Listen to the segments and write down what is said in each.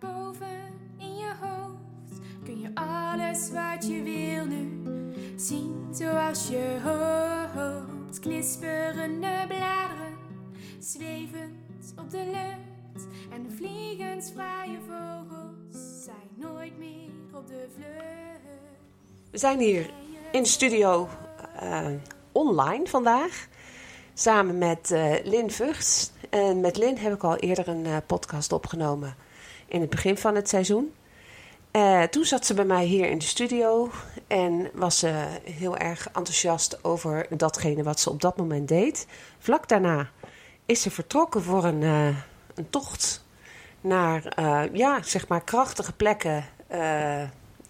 Daarboven in je hoofd, kun je alles wat je wil nu zien zoals je hoopt. Knisperende bladeren, zwevend op de lucht en vliegensvrije vogels zijn nooit meer op de vlucht. We zijn hier in de studio uh, online vandaag. Samen met uh, Lin Vugts. En met Lin heb ik al eerder een uh, podcast opgenomen. In het begin van het seizoen. toen zat ze bij mij hier in de studio. En was ze heel erg enthousiast over datgene wat ze op dat moment deed. Vlak daarna is ze vertrokken voor een, een tocht naar ja, zeg maar krachtige plekken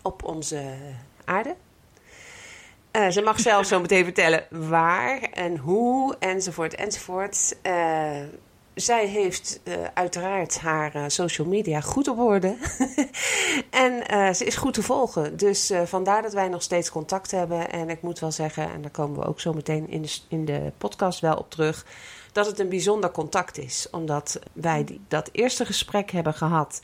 op onze aarde. Ze mag zelf zo meteen vertellen waar en hoe enzovoort enzovoort. Zij heeft uh, uiteraard haar social media goed op orde. en ze is goed te volgen. Dus vandaar dat wij nog steeds contact hebben. En ik moet wel zeggen, en daar komen we ook zo meteen in de, in de podcast wel op terug. Dat het een bijzonder contact is. Omdat wij die, dat eerste gesprek hebben gehad.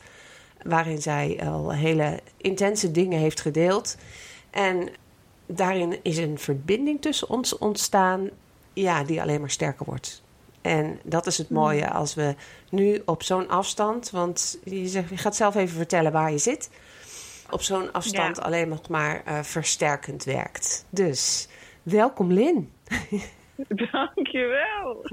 Waarin zij al hele intense dingen heeft gedeeld. En daarin is een verbinding tussen ons ontstaan, ja, die alleen maar sterker wordt. En dat is het mooie als we nu op zo'n afstand, want je, zegt, je gaat zelf even vertellen waar je zit, op zo'n afstand alleen nog maar uh, versterkend werkt. Dus welkom Lin. Dankjewel.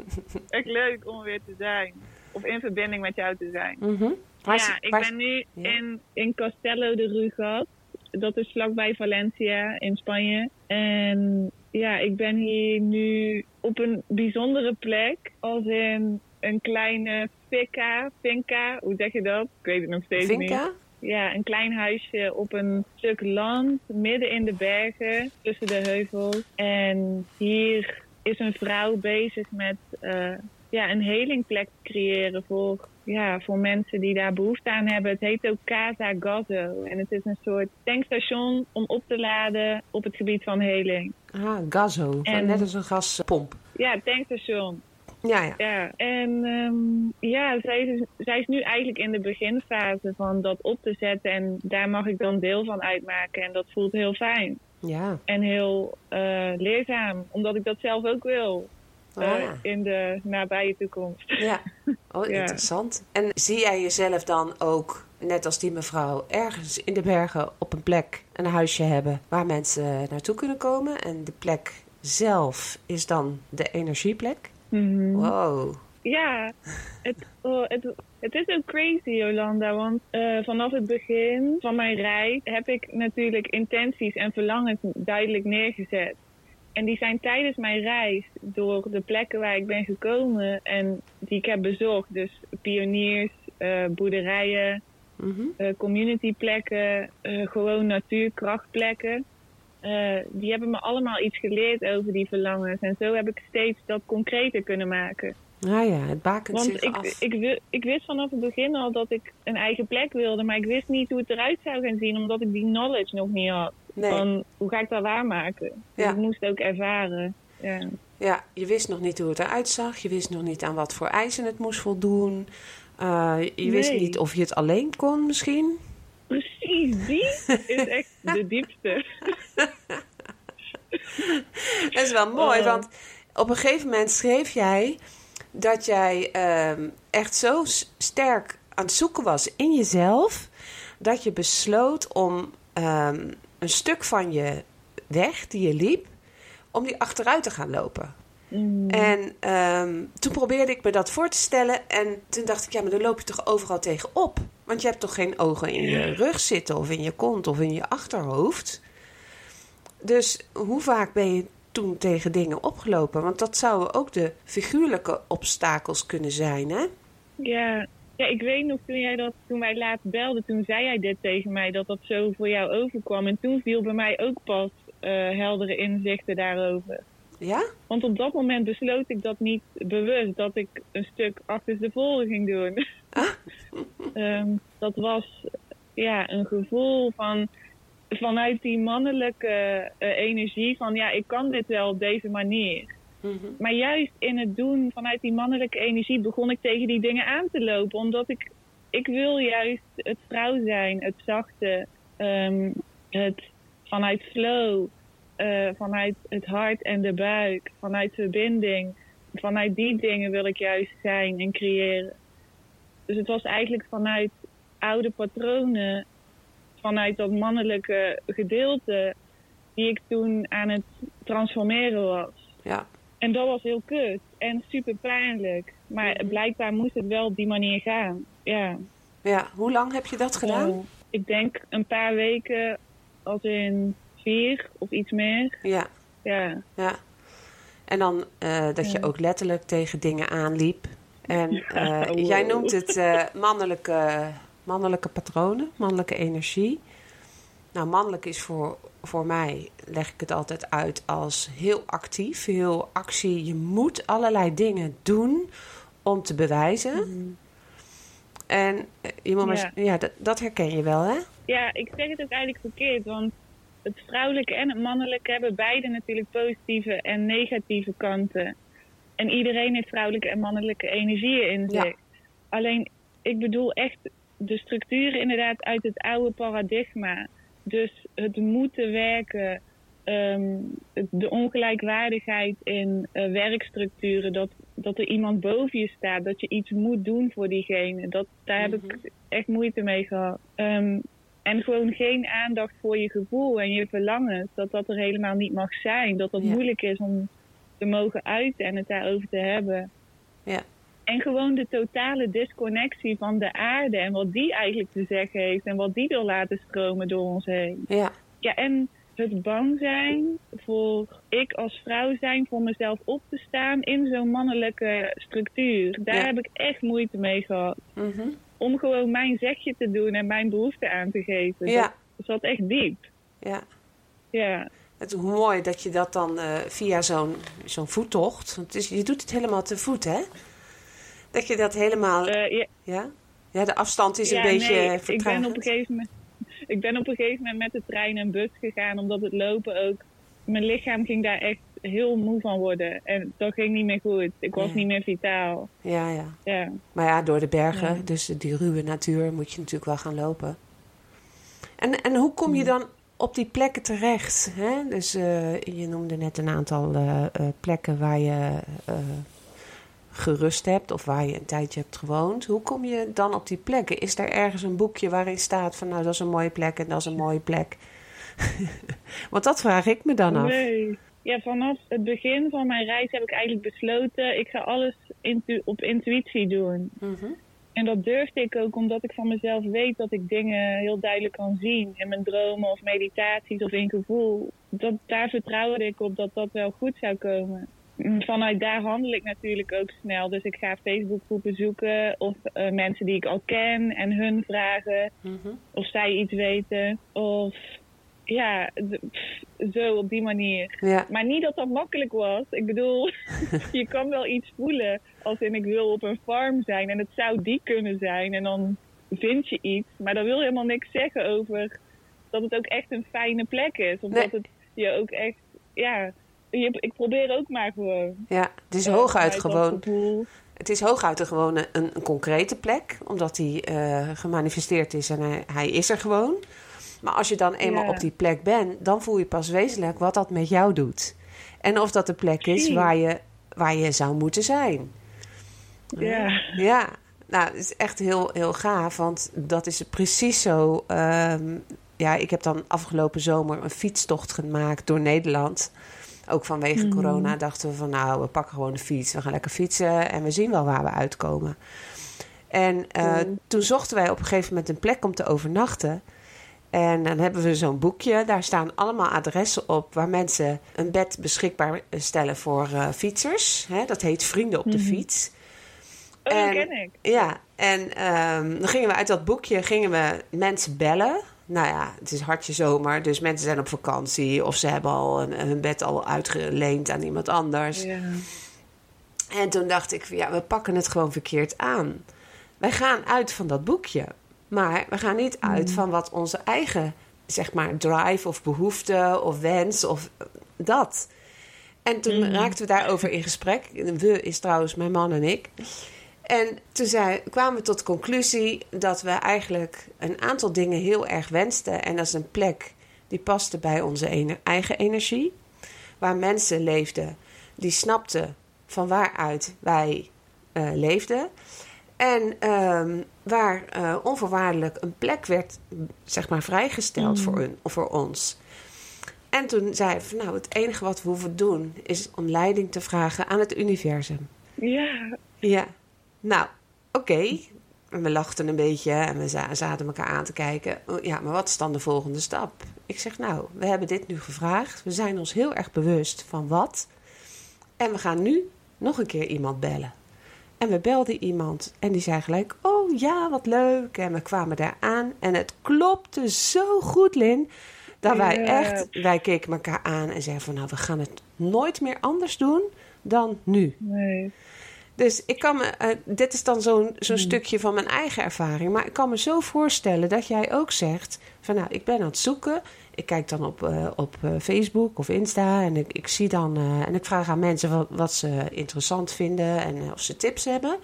Echt leuk om weer te zijn. Of in verbinding met jou te zijn. Mm -hmm. ja, ik ben nu ja. in, in Castello de Rugat dat is vlakbij Valencia in Spanje. En ja, ik ben hier nu op een bijzondere plek. Als in een kleine finca. Finca, hoe zeg je dat? Ik weet het nog steeds finca? niet. Ja, een klein huisje op een stuk land, midden in de bergen, tussen de heuvels. En hier is een vrouw bezig met uh, ja, een helingplek te creëren voor ja, voor mensen die daar behoefte aan hebben. Het heet ook Casa Gazzo. En het is een soort tankstation om op te laden op het gebied van heling. Ah, Gazzo. En, Net als een gaspomp. Ja, tankstation. Ja, ja. ja. En um, ja, zij is, zij is nu eigenlijk in de beginfase van dat op te zetten. En daar mag ik dan deel van uitmaken. En dat voelt heel fijn. Ja. En heel uh, leerzaam, omdat ik dat zelf ook wil. Oh, uh, ja. in de nabije toekomst. Ja, oh, Ja. interessant. En zie jij jezelf dan ook, net als die mevrouw, ergens in de bergen op een plek een huisje hebben waar mensen naartoe kunnen komen? En de plek zelf is dan de energieplek? Mhm. Wow. Ja, het, oh, het, het is ook crazy, Jolanda. Want eh, vanaf het begin van mijn reis heb ik natuurlijk intenties en verlangens duidelijk neergezet. En die zijn tijdens mijn reis door de plekken waar ik ben gekomen en die ik heb bezocht. Dus pioniers, eh, boerderijen, Mhm. eh, communityplekken, eh, gewoon natuurkrachtplekken. Die hebben me allemaal iets geleerd over die verlangens. En zo heb ik steeds dat concreter kunnen maken. Nou ja, het bakent Want zich ik, af. ik, ik wist vanaf het begin al dat ik een eigen plek wilde. Maar ik wist niet hoe het eruit zou gaan zien, omdat ik die knowledge nog niet had. Nee, Van hoe ga ik dat waarmaken? Dus Ja. ik moest ook ervaren. Ja. ja, je wist nog niet hoe het eruit zag. Je wist nog niet aan wat voor eisen het moest voldoen. Uh, je wist niet of je het alleen kon misschien. Precies, die is echt de diepste. Dat is wel mooi, Oh. want op een gegeven moment schreef jij dat jij ehm, echt zo sterk aan het zoeken was in jezelf, dat je besloot om ehm, een stuk van je weg die je liep, om die achteruit te gaan lopen. Mm. En ehm, toen probeerde ik me dat voor te stellen. En toen dacht ik, ja, maar dan loop je toch overal tegenop? Want je hebt toch geen ogen in je rug zitten, of in je kont, of in je achterhoofd? Dus hoe vaak ben je toen tegen dingen opgelopen? Want dat zouden ook de figuurlijke obstakels kunnen zijn, hè? Ja. Ja, ik weet nog toen, jij dat, toen wij laatst belden, toen zei jij dit tegen mij, dat dat zo voor jou overkwam. En toen viel bij mij ook pas eh, heldere inzichten daarover. Ja? Want op dat moment besloot ik dat niet bewust, dat ik een stuk achter de voren ging doen. Ehm, dat was ja, een gevoel van vanuit die mannelijke eh, energie van ja, ik kan dit wel op deze manier. Mhm. Maar juist in het doen vanuit die mannelijke energie begon ik tegen die dingen aan te lopen. Omdat ik, ik wil juist het vrouw zijn, het zachte, ehm, het vanuit flow, eh, vanuit het hart en de buik, vanuit verbinding. Vanuit die dingen wil ik juist zijn en creëren. Dus het was eigenlijk vanuit oude patronen, vanuit dat mannelijke gedeelte, die ik toen aan het transformeren was. Ja. En dat was heel kut en super pijnlijk. Maar Mhm. blijkbaar moest het wel op die manier gaan. Ja. Ja, hoe lang heb je dat gedaan? Ik denk een paar weken, als in vier of iets meer. Ja, Ja. ja. En dan eh, dat je ook letterlijk tegen dingen aanliep. En Ja, eh, wow. jij noemt het eh, mannelijke, mannelijke patronen, mannelijke energie. Nou, mannelijk is voor, voor mij, leg ik het altijd uit als heel actief, heel actie. Je moet allerlei dingen doen om te bewijzen. En eh, je moet maar Ja. z- ja, dat, dat herken je wel, hè? ja, ik zeg het ook eigenlijk verkeerd. Want het vrouwelijke en het mannelijke hebben beide natuurlijk positieve en negatieve kanten. En iedereen heeft vrouwelijke en mannelijke energieën in Ja. zich. Alleen, ik bedoel echt de structuren inderdaad uit het oude paradigma. Dus het moeten werken, ehm, de ongelijkwaardigheid in eh, werkstructuren, dat, dat er iemand boven je staat, dat je iets moet doen voor diegene. Dat, daar heb Mhm. ik echt moeite mee gehad. Ehm, en gewoon geen aandacht voor je gevoel en je verlangens, dat dat er helemaal niet mag zijn. Dat dat Ja. moeilijk is om te mogen uiten en het daarover te hebben. Ja. En gewoon de totale disconnectie van de aarde en wat die eigenlijk te zeggen heeft en wat die wil laten stromen door ons heen. Ja, Ja, en het bang zijn voor ik als vrouw zijn voor mezelf op te staan in zo'n mannelijke structuur. Daar Ja. heb ik echt moeite mee gehad. mhm. Om gewoon mijn zegje te doen en mijn behoefte aan te geven. ja, Dat, dat zat echt diep. ja. Ja. Het is mooi dat je dat dan eh, via zo'n zo'n voettocht... Want het is, je doet het helemaal te voet, hè? Dat je dat helemaal... Eh, ja, ja? ja, de afstand is een beetje nee, ik ben op een gegeven moment. Ik ben op een gegeven moment met de trein en bus gegaan, omdat het lopen ook. Mijn lichaam ging daar echt heel moe van worden. En dat ging niet meer goed. Ik was Ja. niet meer vitaal. Ja, ja. Ja. Maar ja, door de bergen, Ja. dus die ruwe natuur, moet je natuurlijk wel gaan lopen. En, en hoe kom je dan op die plekken terecht? Hè? Dus eh, je noemde net een aantal eh, plekken waar je gerust hebt of waar je een tijdje hebt gewoond. Hoe kom je dan op die plekken? Is er ergens een boekje waarin staat van nou dat is een mooie plek en dat is een mooie plek? Want dat vraag ik me dan af. Nee. Ja, vanaf het begin van mijn reis heb ik eigenlijk besloten, ik ga alles intu- op intuïtie doen. Mhm. En dat durfde ik ook omdat ik van mezelf weet dat ik dingen heel duidelijk kan zien. In mijn dromen of meditaties of in gevoel. Dat, daar vertrouwde ik op dat dat wel goed zou komen. Mm, Vanuit daar handel ik natuurlijk ook snel. Dus ik ga Facebookgroepen zoeken of eh, mensen die ik al ken en hun vragen Mhm. of zij iets weten. Of ja, pff, zo op die manier. Ja, Maar niet dat dat makkelijk was. Ik bedoel, je kan wel iets voelen als in ik wil op een farm zijn en het zou die kunnen zijn en dan vind je iets. Maar dat wil helemaal niks zeggen over dat het ook echt een fijne plek is. Of Nee. dat het je ook echt, ja, ik probeer ook maar gewoon. ja, het is eh, hooguit gewoon. Het is hooguit een gewoon een, een concrete plek, omdat die eh, gemanifesteerd is en hij, hij is er gewoon. Maar als je dan eenmaal Ja. op die plek bent, dan voel je pas wezenlijk wat dat met jou doet. En of dat de plek is waar je, waar je zou moeten zijn. Ja. Ja, nou, het is echt heel, heel gaaf, want dat is precies zo. ehm, ja, ik heb dan afgelopen zomer een fietstocht gemaakt door Nederland. Ook vanwege Mhm. corona dachten we van nou, we pakken gewoon de fiets. We gaan lekker fietsen en we zien wel waar we uitkomen. En eh, toen zochten wij op een gegeven moment een plek om te overnachten. En dan hebben we zo'n boekje. Daar staan allemaal adressen op waar mensen een bed beschikbaar stellen voor eh, fietsers. Hè, dat heet Vrienden op de Mhm. Fiets. Oh, En- dat ken ik. Ja, en ehm, dan gingen we uit dat boekje gingen we mensen bellen. Nou ja, het is hartje zomer, dus mensen zijn op vakantie of ze hebben al een, hun bed al uitgeleend aan iemand anders. Ja. En toen dacht ik, ja, we pakken het gewoon verkeerd aan. Wij gaan uit van dat boekje, maar we gaan niet uit van wat onze eigen, zeg maar, drive of behoefte of wens of dat. En toen Mhm. raakten we daarover in gesprek. We is trouwens mijn man en ik. En toen zei, kwamen we tot de conclusie dat we eigenlijk een aantal dingen heel erg wensten. En dat is een plek die paste bij onze eigen energie. Waar mensen leefden die snapten van waaruit wij eh, leefden. En ehm, waar eh, onvoorwaardelijk een plek werd zeg maar, vrijgesteld Mm. voor, hun, voor ons. En toen zei hij van nou, het enige wat we hoeven doen is om leiding te vragen aan het universum. Ja. Ja, nou, oké. En we lachten een beetje en we za- zaten elkaar aan te kijken. Oh, Ja, maar wat is dan de volgende stap? Ik zeg, nou, we hebben dit nu gevraagd. We zijn ons heel erg bewust van wat. En we gaan nu nog een keer iemand bellen. En we belden iemand en die zei gelijk, oh ja, wat leuk. En we kwamen daar aan en het klopte zo goed, Lin. Dat wij echt, wij keken elkaar aan en zeiden van, nou, we gaan het nooit meer anders doen dan nu. Nee. Dus ik kan me, eh, dit is dan zo'n zo'n stukje van mijn eigen ervaring. Maar ik kan me zo voorstellen dat jij ook zegt: van nou, ik ben aan het zoeken. Ik kijk dan op, eh, op eh, Facebook of Insta en ik, ik zie dan en ik vraag aan mensen wat, wat ze interessant vinden en of ze tips hebben.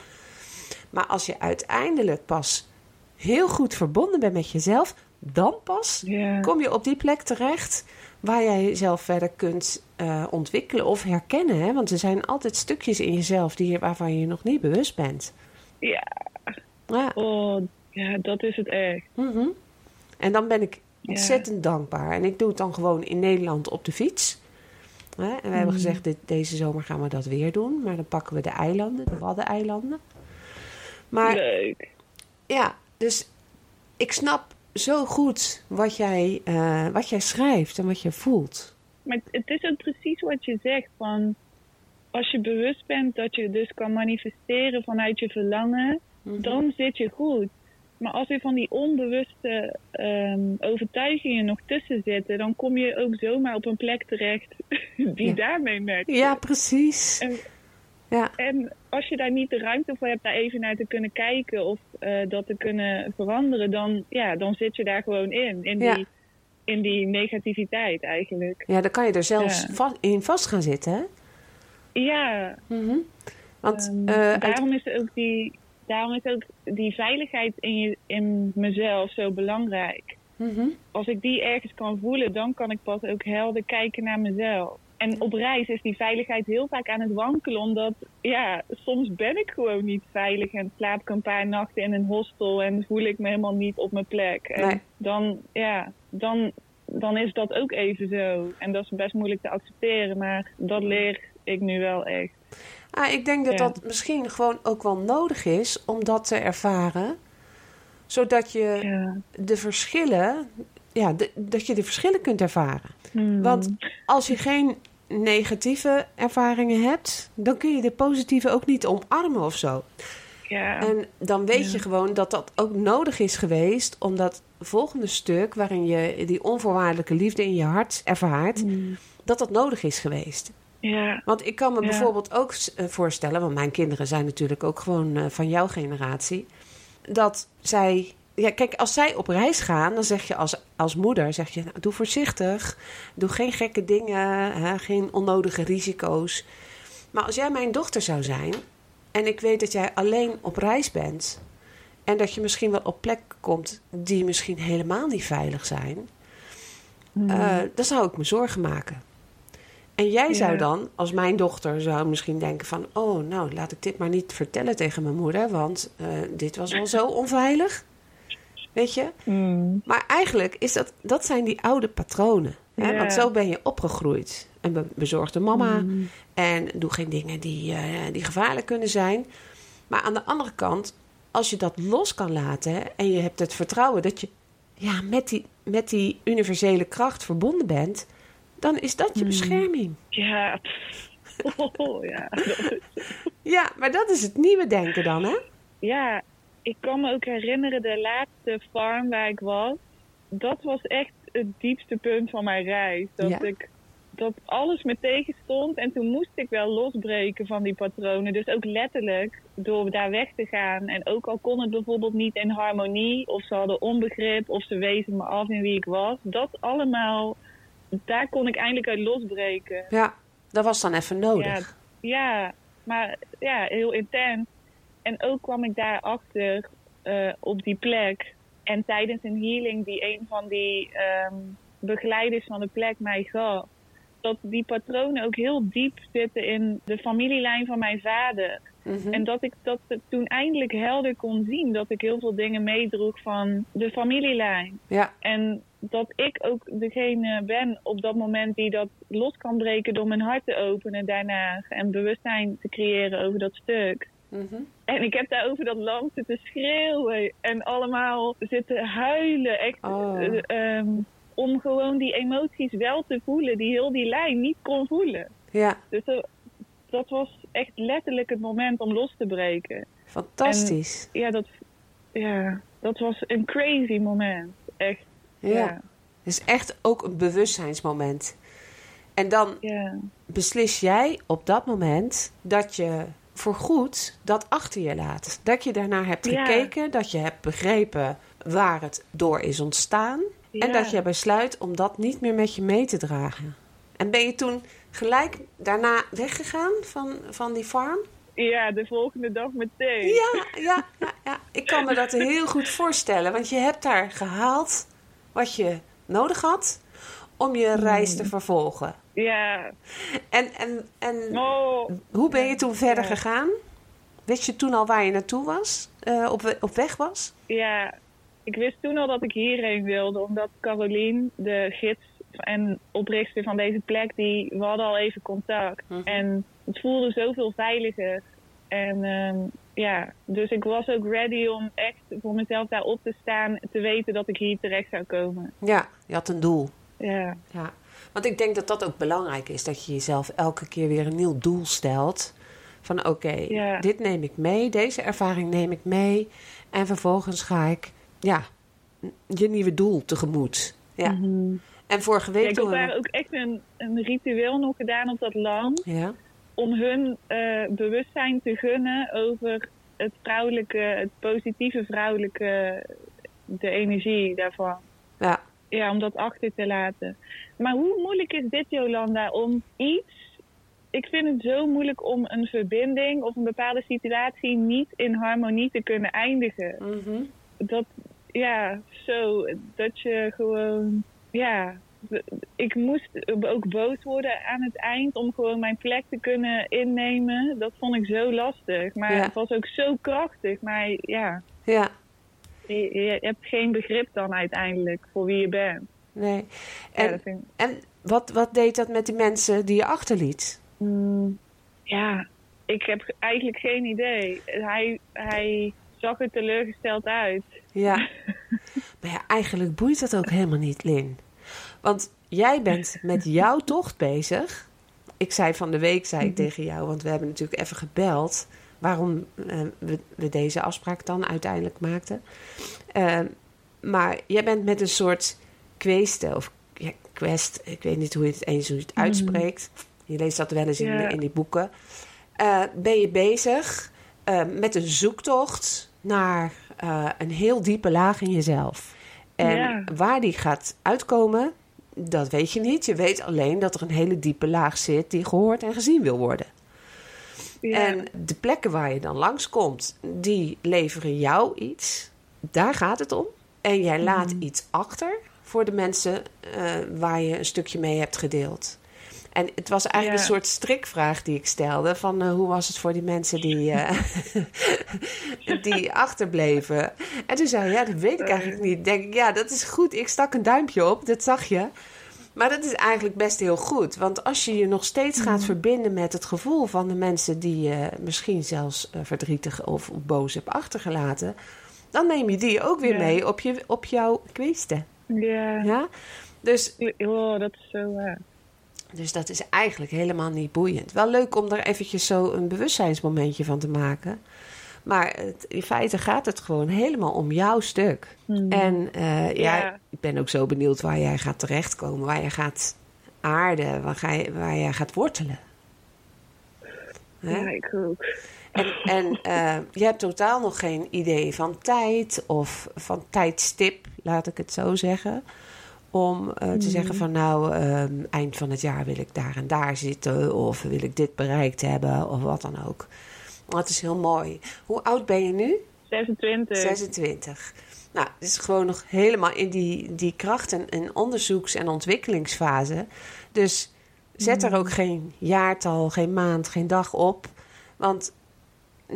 Maar als je uiteindelijk pas heel goed verbonden bent met jezelf, dan pas kom je op die plek terecht waar jij jezelf verder kunt eh, ontwikkelen of herkennen. Hè? Want er zijn altijd stukjes in jezelf die, waarvan je je nog niet bewust bent. Ja. Ja. Oh, ja, dat is het echt. mhm. En dan ben ik Ja. ontzettend dankbaar. En ik doe het dan gewoon in Nederland op de fiets. Hè? En we hebben Mhm. gezegd, dit, deze zomer gaan we dat weer doen. Maar dan pakken we de eilanden, de Waddeneilanden. Maar Leuk. Ja, dus ik snap zo goed wat jij, eh, wat jij schrijft en wat je voelt. Maar het- het is ook precies wat je zegt. Van als je bewust bent dat je dus kan manifesteren vanuit je verlangen, Mhm. dan zit je goed. Maar als er van die onbewuste ehm, overtuigingen nog tussen zitten, dan kom je ook zomaar op een plek terecht die Ja. daarmee matcht. Ja, precies. En, Ja, en als je daar niet de ruimte voor hebt daar even naar te kunnen kijken of eh, dat te kunnen veranderen, dan, ja, dan zit je daar gewoon in. In, Ja. die, in die negativiteit eigenlijk. ja, dan kan je er zelfs Ja. va- in vast gaan zitten. Hè? Ja, Mhm. Want Ehm, eh, daarom, is ook die, daarom is ook die veiligheid in, je, in mezelf zo belangrijk. Mhm. Als ik die ergens kan voelen, dan kan ik pas ook helder kijken naar mezelf. En op reis is die veiligheid heel vaak aan het wankelen, omdat ja, soms ben ik gewoon niet veilig en slaap ik een paar nachten in een hostel en voel ik me helemaal niet op mijn plek. En Nee. dan, ja, dan, dan is dat ook even zo. En dat is best moeilijk te accepteren, maar dat leer ik nu wel echt. ah, ik denk dat Ja. dat misschien gewoon ook wel nodig is om dat te ervaren. Zodat je Ja. de verschillen, ja, dat je de verschillen kunt ervaren. Hmm. Want als je geen negatieve ervaringen hebt, dan kun je de positieve ook niet omarmen of zo. ja. En dan weet Ja. je gewoon dat dat ook nodig is geweest om dat volgende stuk, waarin je die onvoorwaardelijke liefde in je hart ervaart, Hmm. dat dat nodig is geweest. ja. Want ik kan me Ja. bijvoorbeeld ook eh, voorstellen, want mijn kinderen zijn natuurlijk ook gewoon eh, van jouw generatie, dat zij. Ja, kijk, als zij op reis gaan, dan zeg je als, als moeder: zeg je, nou, doe voorzichtig, doe geen gekke dingen, hè, geen onnodige risico's. Maar als jij mijn dochter zou zijn en ik weet dat jij alleen op reis bent en dat je misschien wel op plekken komt die misschien helemaal niet veilig zijn, Hmm. eh, dan zou ik me zorgen maken. En jij zou Ja. dan, als mijn dochter, zou misschien denken van... oh, nou, laat ik dit maar niet vertellen tegen mijn moeder... want eh, dit was wel zo onveilig. Weet je? Mm. Maar eigenlijk is dat, dat zijn die oude patronen. Hè? Want zo ben je opgegroeid. Een be- bezorgde mama. Mm. En doe geen dingen die, eh, die gevaarlijk kunnen zijn. Maar aan de andere kant, als je dat los kan laten... hè, en je hebt het vertrouwen dat je ja, met, die, met die universele kracht verbonden bent... dan is dat je Mm. bescherming. Ja. Oh, ja. Ja, maar dat is het nieuwe denken dan, hè? ja, ik kan me ook herinneren de laatste farm waar ik was. Dat was echt het diepste punt van mijn reis. Dat Ja? ik dat alles me tegenstond en toen moest ik wel losbreken van die patronen. Dus ook letterlijk door daar weg te gaan. En ook al kon het bijvoorbeeld niet in harmonie, of ze hadden onbegrip, of ze wezen me af in wie ik was. Dat allemaal, daar kon ik eindelijk uit losbreken. Ja, dat was dan even nodig. Ja, maar ja, heel intens. En ook kwam ik daarachter eh op die plek. En tijdens een healing die een van die ehm, begeleiders van de plek mij gaf. Dat die patronen ook heel diep zitten in de familielijn van mijn vader. Mhm. En dat ik dat toen eindelijk helder kon zien. Dat ik heel veel dingen meedroeg van de familielijn. Ja, En dat ik ook degene ben op dat moment die dat los kan breken door mijn hart te openen daarna. En bewustzijn te creëren over dat stuk. mhm. En ik heb daar over dat land zitten schreeuwen en allemaal zitten huilen. Echt, Oh. eh, ehm, om gewoon die emoties wel te voelen die heel die lijn niet kon voelen. ja Dus dat, dat was echt letterlijk het moment om los te breken. fantastisch. Ja, dat, ja, dat was een crazy moment. Echt. ja. Ja. Het is echt ook een bewustzijnsmoment. En dan ja. beslis jij op dat moment dat je voorgoed dat achter je laat. Dat je daarnaar hebt Ja. gekeken, dat je hebt begrepen waar het door is ontstaan. En dat je besluit om dat niet meer met je mee te dragen. En ben je toen gelijk daarna weggegaan van, van die farm? Ja, de volgende dag meteen. Ja, ja, ja, ja. Ik kan me dat heel goed voorstellen. Want je hebt daar gehaald wat je nodig had om je reis te vervolgen. Ja. En, en, en Oh, hoe ben je toen verder Ja. gegaan? Wist je toen al waar je naartoe was? eh, op, op weg was? ja. Ik wist toen al dat ik hierheen wilde, omdat Carolien, de gids en oprichter van deze plek, die, we hadden al even contact. Mhm. En het voelde zoveel veiliger. En ehm, ja, dus ik was ook ready om echt voor mezelf daar op te staan, te weten dat ik hier terecht zou komen. Ja, je had een doel. Ja, Ja. Want ik denk dat dat ook belangrijk is. Dat je jezelf elke keer weer een nieuw doel stelt. Van oké, Ja. dit neem ik mee. Deze ervaring neem ik mee. En vervolgens ga ik ja, je nieuwe doel tegemoet. Ja. En vorige week Ja, ik heb we- ook echt een, een ritueel nog gedaan op dat land. Ja, om hun eh, bewustzijn te gunnen over het vrouwelijke, het positieve vrouwelijke, de energie daarvan. ja, Ja, om dat achter te laten. Maar hoe moeilijk is dit, Jolanda, om iets... Ik vind het zo moeilijk om een verbinding of een bepaalde situatie niet in harmonie te kunnen eindigen. mhm. Dat, ja, zo, dat je gewoon, ja... Ik moest ook boos worden aan het eind om gewoon mijn plek te kunnen innemen. Dat vond ik zo lastig. Maar Ja. het was ook zo krachtig. Maar ja, ja, je, je hebt geen begrip dan uiteindelijk voor wie je bent. Nee. En, vind en wat, wat deed dat met die mensen die je achterliet? Mm, ja, ik heb eigenlijk geen idee. Hij, hij zag er teleurgesteld uit. Ja. maar ja, eigenlijk boeit dat ook helemaal niet, Lin. Want jij bent met jouw tocht bezig. Ik zei van de week zei ik tegen jou, want we hebben natuurlijk even gebeld. Waarom eh, we, we deze afspraak dan uiteindelijk maakten. Eh, maar jij bent met een soort kweeste of ja, quest. Ik weet niet hoe je het eens hoe je het uitspreekt. Je leest dat wel eens in, Ja. in die boeken. Eh, ben je bezig eh, met een zoektocht naar eh, een heel diepe laag in jezelf. En Ja. waar die gaat uitkomen, dat weet je niet. Je weet alleen dat er een hele diepe laag zit die gehoord en gezien wil worden. Ja, En de plekken waar je dan langskomt, die leveren jou iets. Daar gaat het om. En jij laat iets achter voor de mensen eh, waar je een stukje mee hebt gedeeld. En het was eigenlijk Ja. een soort strikvraag die ik stelde: van eh, hoe was het voor die mensen die, eh, die achterbleven? En toen zei hij: Ja, dat weet ik eigenlijk niet. Denk ik, ja, dat is goed. Ik stak een duimpje op, dat zag je. Maar dat is eigenlijk best heel goed. Want als je je nog steeds gaat verbinden met het gevoel van de mensen die je misschien zelfs verdrietig of boos hebt achtergelaten, dan neem je die ook weer Ja. mee op, je, op jouw kweesten. Ja. Ja? Dus, Oh, dat is zo waar. dus dat is eigenlijk helemaal niet boeiend. Wel leuk om er eventjes zo een bewustzijnsmomentje van te maken. Maar het, in feite gaat het gewoon helemaal om jouw stuk. En eh, ja. Ja. ik ben ook zo benieuwd waar jij gaat terechtkomen. Waar je gaat aarden. Waar, ga je, waar jij gaat wortelen. Hè? Ja, ik ook. En, en eh, je hebt totaal nog geen idee van tijd of van tijdstip, laat ik het zo zeggen. Om eh, te zeggen van nou, ehm, eind van het jaar wil ik daar en daar zitten. Of wil ik dit bereikt hebben of wat dan ook. Het is heel mooi. Hoe oud ben je nu? 26. 26. Nou, het is gewoon nog helemaal in die, die kracht- en, onderzoeks- en ontwikkelingsfase. Dus zet er ook geen jaartal, geen maand, geen dag op. Want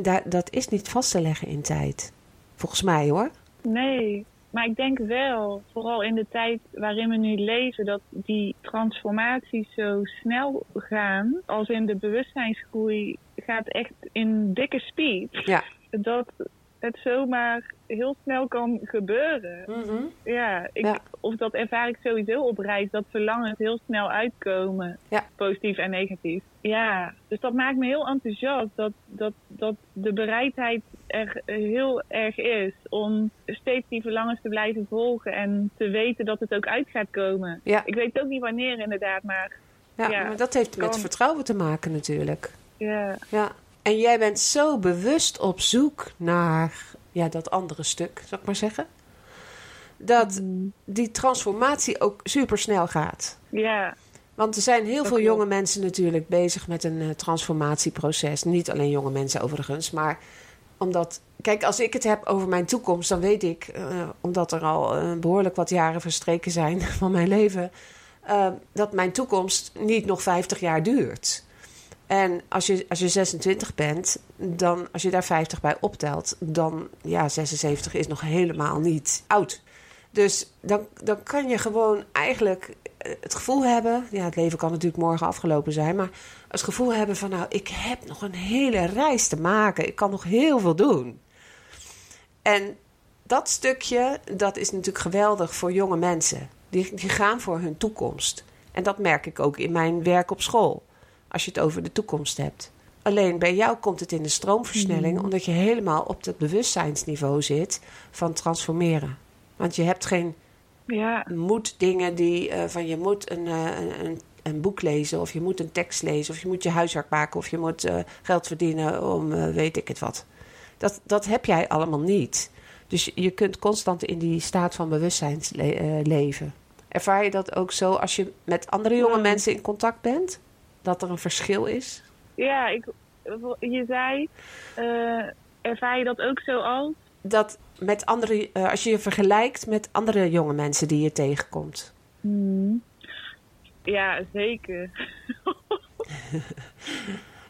da- dat is niet vast te leggen in tijd. Volgens mij hoor. Nee, maar ik denk wel, vooral in de tijd waarin we nu leven, dat die transformaties zo snel gaan. Als in de bewustzijnsgroei gaat echt in dikke speed. Ja. Dat het zomaar heel snel kan gebeuren. Ja, ik, Ja. of dat ervaar ik sowieso op reis, dat verlangens heel snel uitkomen. Ja. Positief en negatief. Ja, dus dat maakt me heel enthousiast dat, dat, dat de bereidheid er heel erg is om steeds die verlangens te blijven volgen en te weten dat het ook uit gaat komen. Ja. Ik weet ook niet wanneer inderdaad, maar Ja, maar dat heeft met vertrouwen te maken natuurlijk. ja. Ja. En jij bent zo bewust op zoek naar ja, dat andere stuk, zal ik maar zeggen. Dat die transformatie ook super snel gaat. Ja, Want er zijn heel Dat veel klopt. jonge mensen natuurlijk bezig met een eh, transformatieproces. Niet alleen jonge mensen overigens, maar omdat... Kijk, als ik het heb over mijn toekomst, dan weet ik... eh, omdat er al eh, behoorlijk wat jaren verstreken zijn van mijn leven... dat mijn toekomst niet nog 50 jaar duurt. En als je, als je 26 bent, dan als je daar 50 bij optelt... dan, ja, 76 is nog helemaal niet oud. Dus dan, dan kan je gewoon eigenlijk eh, het gevoel hebben... Ja, het leven kan natuurlijk morgen afgelopen zijn... maar het gevoel hebben van... nou, ik heb nog een hele reis te maken. Ik kan nog heel veel doen. En dat stukje, dat is natuurlijk geweldig voor jonge mensen. Die, die gaan voor hun toekomst. En dat merk ik ook in mijn werk op school. Als je het over de toekomst hebt. Alleen bij jou komt het in de stroomversnelling... omdat je helemaal op het bewustzijnsniveau zit van transformeren. Want je hebt geen ja, moet dingen die eh, van je moet een, eh, een, een, een boek lezen of je moet een tekst lezen of je moet je huiswerk maken of je moet eh, geld verdienen om weet ik het wat. Dat, dat heb jij allemaal niet. Dus je- kunt constant in die staat van bewustzijn le- eh, leven. Ervaar je dat ook zo als je met andere jonge Ja. mensen in contact bent? Dat er een verschil is? ja ik, je zei, eh, ervaar je dat ook zo als? Dat met andere, eh, als je je vergelijkt met andere jonge mensen die je tegenkomt. Ja, zeker.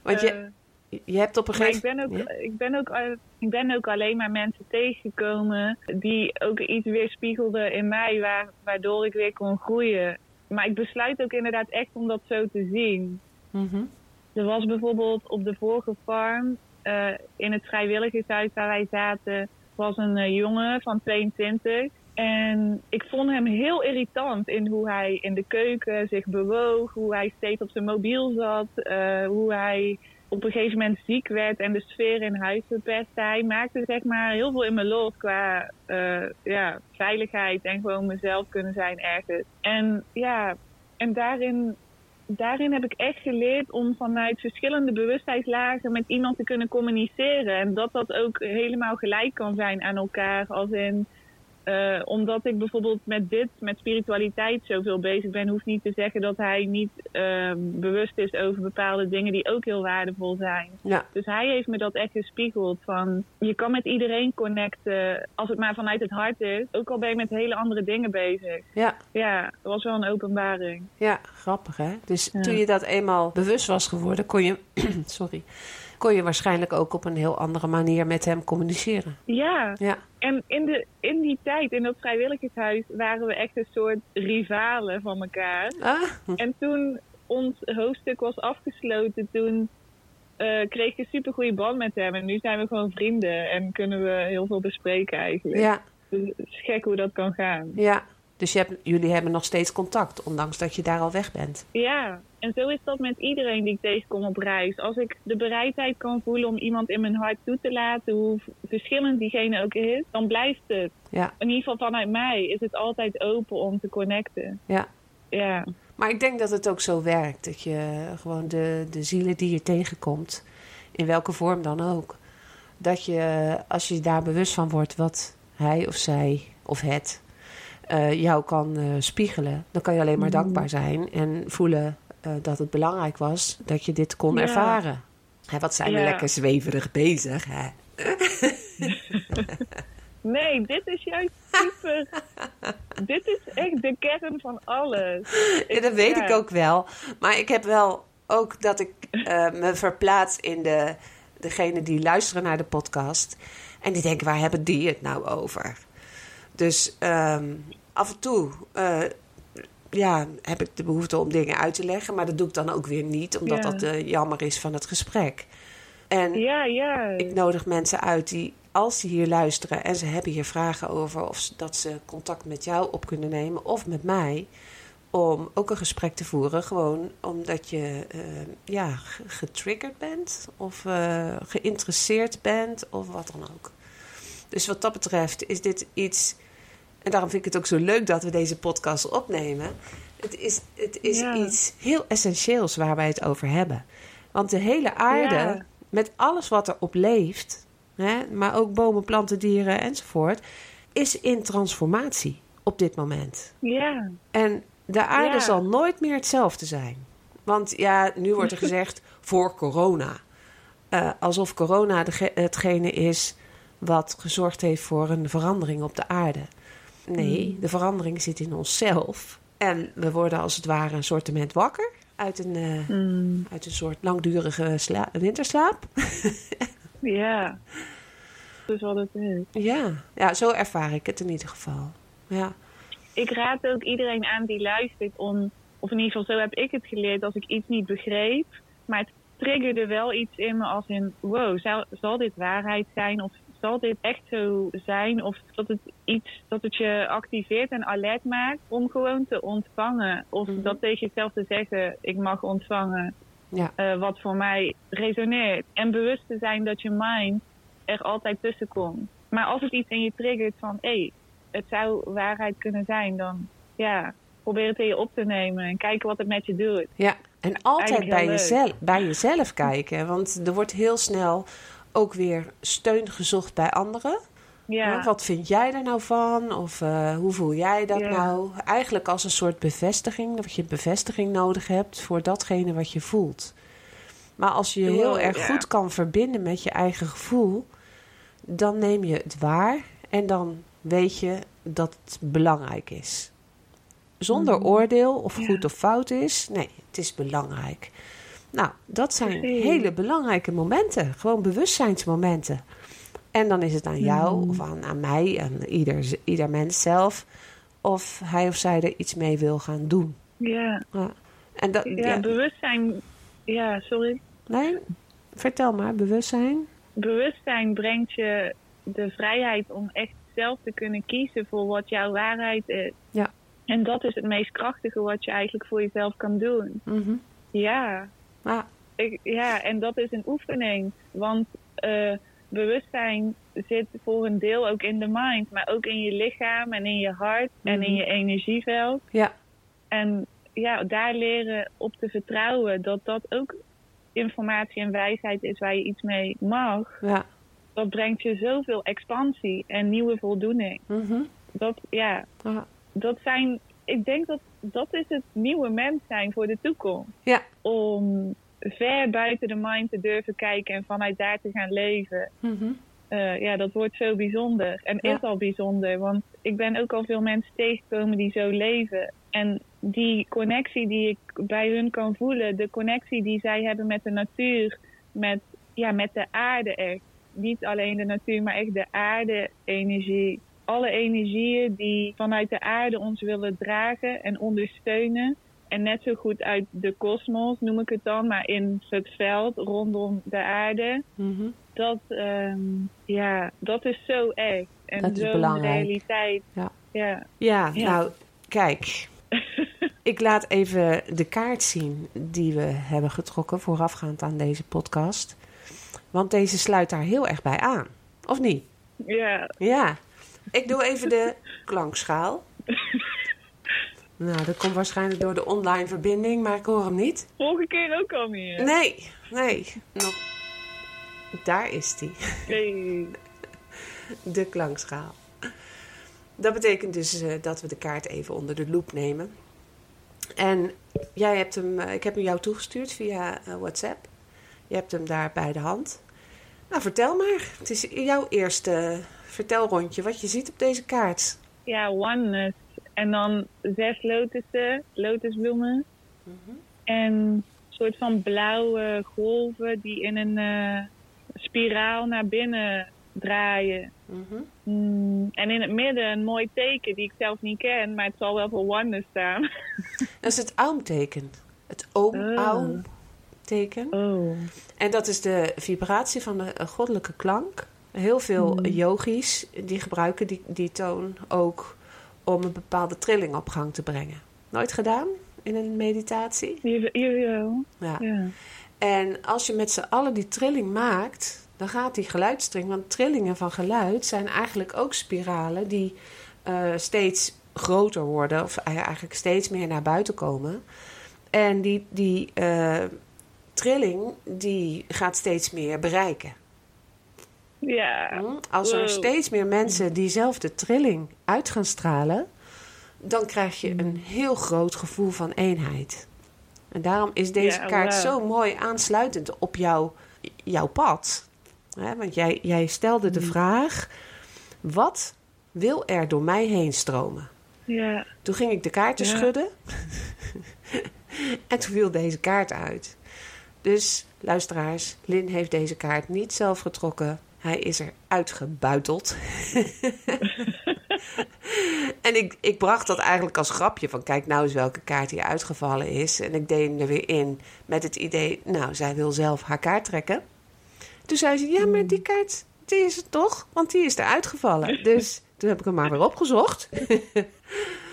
Want Eh, je, je hebt op een Maar ik gegeven ben, ook, Ja? ik, ben ook, al- ik ben ook alleen maar mensen tegengekomen die ook iets weerspiegelden in mij, waar, waardoor ik weer kon groeien. Maar ik besluit ook inderdaad echt om dat zo te zien. Mhm. Er was bijvoorbeeld op de vorige farm, eh, in het vrijwilligershuis waar wij zaten, was een eh, jongen van 22. En ik vond hem heel irritant in hoe hij in de keuken zich bewoog, hoe hij steeds op zijn mobiel zat, eh, hoe hij op een gegeven moment ziek werd en de sfeer in huis verpestte. Hij maakte zeg maar heel veel in me los qua eh, ja, veiligheid en gewoon mezelf kunnen zijn ergens. En ja, en daarin daarin heb ik echt geleerd om vanuit verschillende bewustzijnslagen met iemand te kunnen communiceren. En dat dat ook helemaal gelijk kan zijn aan elkaar. Als in, eh, omdat ik bijvoorbeeld met dit, met spiritualiteit zoveel bezig ben, hoeft niet te zeggen dat hij niet ehm, bewust is over bepaalde dingen die ook heel waardevol zijn. Ja. Dus hij heeft me dat echt gespiegeld van je kan met iedereen connecten als het maar vanuit het hart is. Ook al ben je met hele andere dingen bezig. Ja. Ja, dat was wel een openbaring. Ja, grappig hè. Dus Ja. toen je dat eenmaal bewust was geworden, kon je, sorry, kon je waarschijnlijk ook op een heel andere manier met hem communiceren. Ja, Ja, en in, de, in die tijd, in dat vrijwilligershuis, waren we echt een soort rivalen van elkaar. ah, En toen ons hoofdstuk was afgesloten, toen eh, kreeg ik een super goede band met hem. En nu zijn we gewoon vrienden en kunnen we heel veel bespreken eigenlijk. ja, Dus het is gek hoe dat kan gaan. ja. Dus je hebt, jullie hebben nog steeds contact, ondanks dat je daar al weg bent. Ja, en zo is dat met iedereen die ik tegenkom op reis. Als ik de bereidheid kan voelen om iemand in mijn hart toe te laten, hoe verschillend diegene ook is, dan blijft het. Ja, In ieder geval vanuit mij is het altijd open om te connecten. ja. Ja, Maar ik denk dat het ook zo werkt. Dat je gewoon de, de zielen die je tegenkomt, in welke vorm dan ook, dat je als je daar bewust van wordt wat hij of zij of het eh, jou kan eh, spiegelen, dan kan je alleen maar Mhm. dankbaar zijn en voelen eh, dat het belangrijk was dat je dit kon Ja. ervaren. Hè, wat zijn we lekker zweverig bezig, hè? Nee, dit is juist super. dit is echt de kern van alles. Ja, dat weet ja. ik ook wel. Maar ik heb wel ook dat ik me verplaats in de, degene die luisteren naar de podcast. En die denken, waar hebben die het nou over? Dus ehm, af en toe eh, ja, heb ik de behoefte om dingen uit te leggen. Maar dat doe ik dan ook weer niet, omdat Ja. dat eh, jammer is van het gesprek. En Ja, ja. ik nodig mensen uit die, als ze hier luisteren en ze hebben hier vragen over, of dat ze contact met jou op kunnen nemen of met mij, om ook een gesprek te voeren. Gewoon omdat je eh, ja, ge- getriggerd bent of geïnteresseerd bent of wat dan ook. Dus wat dat betreft is dit iets. En daarom vind ik het ook zo leuk dat we deze podcast opnemen. Het is, het is Ja. iets heel essentieels waar wij het over hebben. Want de hele aarde, Ja. met alles wat erop leeft, hè, maar ook bomen, planten, dieren enzovoort, is in transformatie op dit moment. Ja, En de aarde Ja. zal nooit meer hetzelfde zijn. Want ja, nu wordt er gezegd voor corona. Eh, alsof corona dege- hetgene is wat gezorgd heeft voor een verandering op de aarde. Nee, de verandering zit in onszelf. En we worden als het ware een soortement wakker uit een, eh, Mm, uit een soort langdurige sla- winterslaap. ja. Dat is wat het is. ja. ja, zo ervaar ik het in ieder geval. Ja, Ik raad ook iedereen aan die luistert om, of in ieder geval zo heb ik het geleerd als ik iets niet begreep. Maar het triggerde wel iets in me als in, wow, zal, zal dit waarheid zijn? Of zal dit echt zo zijn? Of dat het iets, dat het je activeert en alert maakt om gewoon te ontvangen. Of Mhm. dat tegen jezelf te zeggen, ik mag ontvangen. ja, eh, wat voor mij resoneert. En bewust te zijn dat je mind er altijd tussen komt. Maar als het iets in je triggert van, hé, hey, het zou waarheid kunnen zijn, dan ja, probeer het in je op te nemen en kijken wat het met je doet. Ja, en altijd bij jezelf, bij jezelf kijken. Want er wordt heel snel ook weer steun gezocht bij anderen. Ja, Wat vind jij er nou van? Of eh, hoe voel jij dat Ja. nou? Eigenlijk als een soort bevestiging, dat je bevestiging nodig hebt voor datgene wat je voelt. Maar als je je heel erg ja. goed kan verbinden met je eigen gevoel, dan neem je het waar en dan weet je dat het belangrijk is. Zonder Mhm. oordeel of goed of fout is. Nee, het is belangrijk. Nou, dat zijn hele belangrijke momenten. Gewoon bewustzijnsmomenten. En dan is het aan jou Mhm. of aan, aan mij, aan ieder, ieder mens zelf, of hij of zij er iets mee wil gaan doen. ja. Ja. En dat, ja, ja, bewustzijn, ja, sorry. nee, vertel maar, bewustzijn. Bewustzijn brengt je de vrijheid om echt zelf te kunnen kiezen voor wat jouw waarheid is. Ja. En dat is het meest krachtige wat je eigenlijk voor jezelf kan doen. Mhm. Ja, Ah, Ik, ja, en dat is een oefening. Want eh, bewustzijn zit voor een deel ook in de mind, maar ook in je lichaam en in je hart en in Mhm. je energieveld. ja, En ja, daar leren op te vertrouwen dat dat ook informatie en wijsheid is waar je iets mee mag. ja. Dat brengt je zoveel expansie en nieuwe voldoening. Mhm. dat, ja, Ja. dat zijn, ik denk dat dat is het nieuwe mens zijn voor de toekomst. Ja. Om ver buiten de mind te durven kijken en vanuit daar te gaan leven. Mhm. Eh, ja, dat wordt zo bijzonder. En Ja. is al bijzonder, want ik ben ook al veel mensen tegengekomen die zo leven. En die connectie die ik bij hun kan voelen, de connectie die zij hebben met de natuur, met, ja, met de aarde echt. Niet alleen de natuur, maar echt de aarde-energie. Alle energieën die vanuit de aarde ons willen dragen en ondersteunen. En net zo goed uit de kosmos, noem ik het dan, maar in het veld rondom de aarde Mhm. dat, ehm, ja, dat is zo echt. En Dat is zo'n belangrijk. realiteit. Ja. Ja. Ja, Ja. nou, kijk. ik laat even de kaart zien die we hebben getrokken voorafgaand aan deze podcast. Want deze sluit daar heel erg bij aan. Of niet? ja. Ja. Ik doe even de klankschaal. Nou, dat komt waarschijnlijk door de online verbinding, maar ik hoor hem niet. Vorige keer ook al meer. Nee, nee. Nog. Daar is die. Nee. De klankschaal. Dat betekent dus eh, dat we de kaart even onder de loep nemen. En jij hebt hem, eh, ik heb hem jou toegestuurd via eh, WhatsApp. Je hebt hem daar bij de hand. Nou, vertel maar. Het is jouw eerste vertelrondje wat je ziet op deze kaart. Ja, oneness. En dan zes lotussen, lotusbloemen. En een soort van blauwe golven die in een eh, spiraal naar binnen draaien. Mhm. Mm, en in het midden een mooi teken die ik zelf niet ken, maar het zal wel voor oneness staan. Dat is het aumteken. Het oom-aum-teken. Oh. En dat is de vibratie van de eh, goddelijke klank. Heel veel Hmm. yogis die gebruiken die, die toon ook om een bepaalde trilling op gang te brengen. Nooit gedaan in een meditatie? Jawel. Ja. Ja. En als je met z'n allen die trilling maakt, dan gaat die geluidstring. Want trillingen van geluid zijn eigenlijk ook spiralen die eh, steeds groter worden, of eigenlijk steeds meer naar buiten komen. En die, die eh, trilling die gaat steeds meer bereiken. Ja. Hm? Als er Wow. steeds meer mensen diezelfde trilling uit gaan stralen, dan krijg je een heel groot gevoel van eenheid. En daarom is deze Ja, kaart zo mooi aansluitend op jouw, jouw pad. Want jij, jij stelde de vraag: wat wil er door mij heen stromen? Ja. Toen ging ik de kaarten Ja. schudden. en toen viel deze kaart uit. Dus luisteraars, Lin heeft deze kaart niet zelf getrokken. Hij is er uitgebuiteld. en ik, ik bracht dat eigenlijk als grapje van kijk nou eens welke kaart hier uitgevallen is. En ik deed hem er weer in met het idee, nou zij wil zelf haar kaart trekken. Toen zei ze, ja maar die kaart, die is het toch? Want die is er uitgevallen. Dus toen heb ik hem maar weer opgezocht.